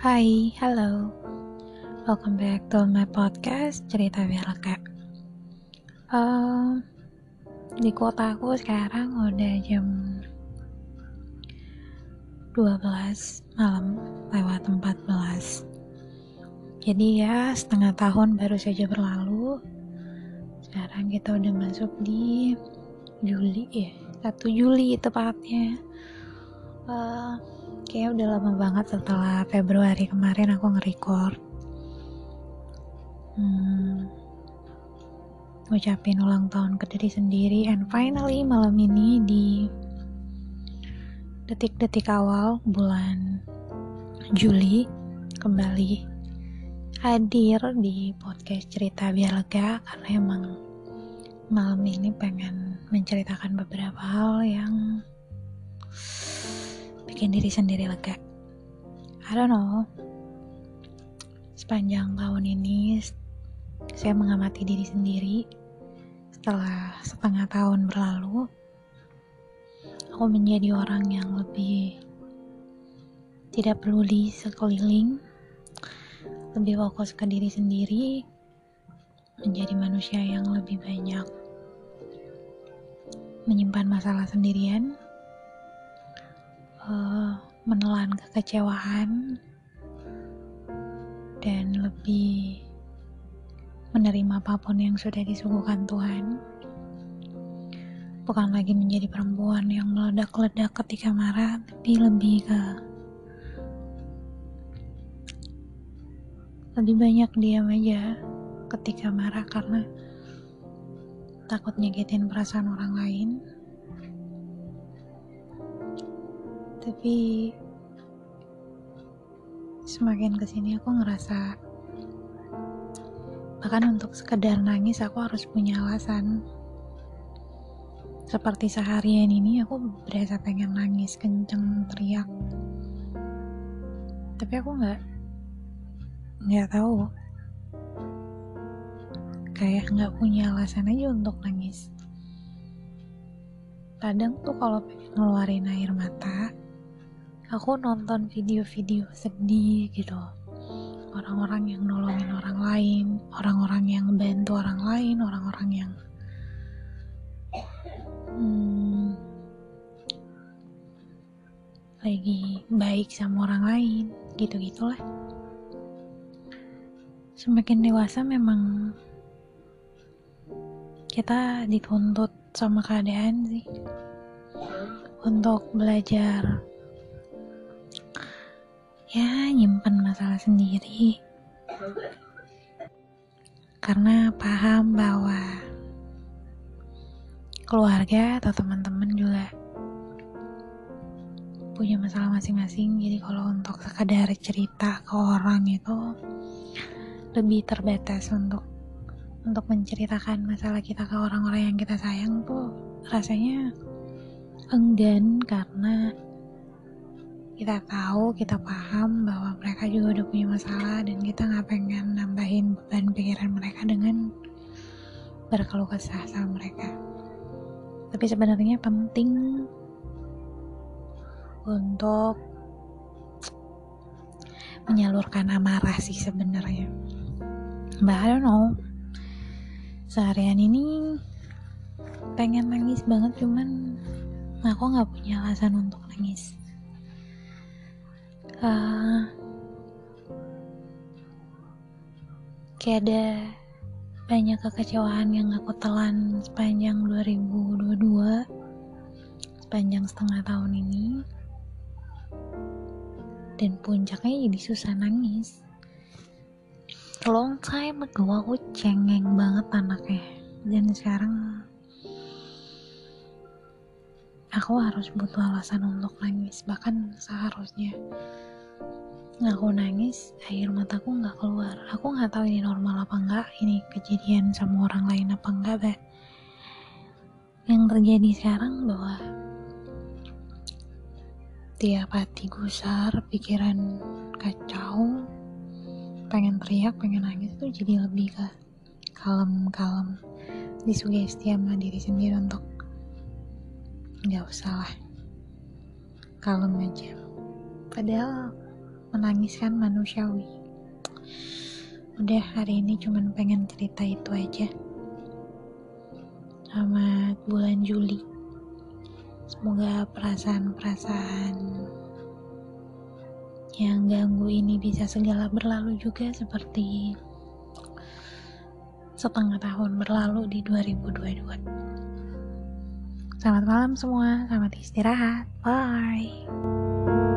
Hai, halo. Welcome back to my podcast Cerita Lega. Uh, di kota aku sekarang udah jam 12 malam lewat 14. Jadi ya setengah tahun baru saja berlalu. Sekarang kita udah masuk di Juli ya, 1 Juli tepatnya. Uh, kayak udah lama banget setelah Februari kemarin aku nge-record. Hmm, ngucapin ulang tahun ke diri sendiri and finally malam ini di detik-detik awal bulan Juli kembali hadir di podcast cerita biar lega karena emang malam ini pengen menceritakan beberapa hal yang bikin diri sendiri lega. I don't know. Sepanjang tahun ini saya mengamati diri sendiri. Setelah setengah tahun berlalu, aku menjadi orang yang lebih tidak peduli sekeliling, lebih fokus ke diri sendiri, menjadi manusia yang lebih banyak menyimpan masalah sendirian, uh, menelan kekecewaan, dan lebih menerima apa pun yang sudah disuguhkan Tuhan. Bukan lagi menjadi perempuan yang meledak-ledak ketika marah, tapi lebih ke lebih banyak diam aja ketika marah karena takut nyakitin perasaan orang lain. Tapi semakin ke sini aku ngerasa Bahkan untuk sekedar nangis aku harus punya alasan. Seperti seharian ini aku berasa pengen nangis kenceng teriak. Tapi aku nggak nggak tahu. Kayak nggak punya alasan aja untuk nangis. Kadang tuh kalau pengen ngeluarin air mata, aku nonton video-video sedih gitu orang-orang yang nolongin orang lain, orang-orang yang bantu orang lain, orang-orang yang hmm, lagi baik sama orang lain, gitu-gitulah. Semakin dewasa memang kita dituntut sama keadaan sih untuk belajar ya nyimpen masalah sendiri. Karena paham bahwa keluarga atau teman-teman juga punya masalah masing-masing. Jadi kalau untuk sekadar cerita ke orang itu lebih terbatas untuk untuk menceritakan masalah kita ke orang-orang yang kita sayang tuh rasanya enggan karena kita tahu, kita paham bahwa mereka juga udah punya masalah dan kita nggak pengen nambahin beban pikiran mereka dengan berkeluh kesah sama mereka. Tapi sebenarnya penting untuk menyalurkan amarah sih sebenarnya. Mbak, I don't know. Seharian ini pengen nangis banget cuman aku nggak punya alasan untuk nangis uh, kayak ada banyak kekecewaan yang aku telan sepanjang 2022 sepanjang setengah tahun ini. Dan puncaknya jadi susah nangis. Long time ago aku cengeng banget anaknya. Dan sekarang aku harus butuh alasan untuk nangis. Bahkan seharusnya. Aku nangis air mataku nggak keluar. Aku nggak tahu ini normal apa enggak ini kejadian sama orang lain apa enggak but yang terjadi sekarang bahwa tiap hati gusar pikiran kacau pengen teriak pengen nangis tuh jadi lebih ke kalem-kalem. Disugesti sama diri sendiri untuk nggak usah lah. Kalem aja. Padahal menangis kan manusiawi. Udah hari ini cuman pengen cerita itu aja. Selamat bulan Juli. Semoga perasaan-perasaan yang ganggu ini bisa segala berlalu juga seperti setengah tahun berlalu di 2022 selamat malam semua. Selamat istirahat. Bye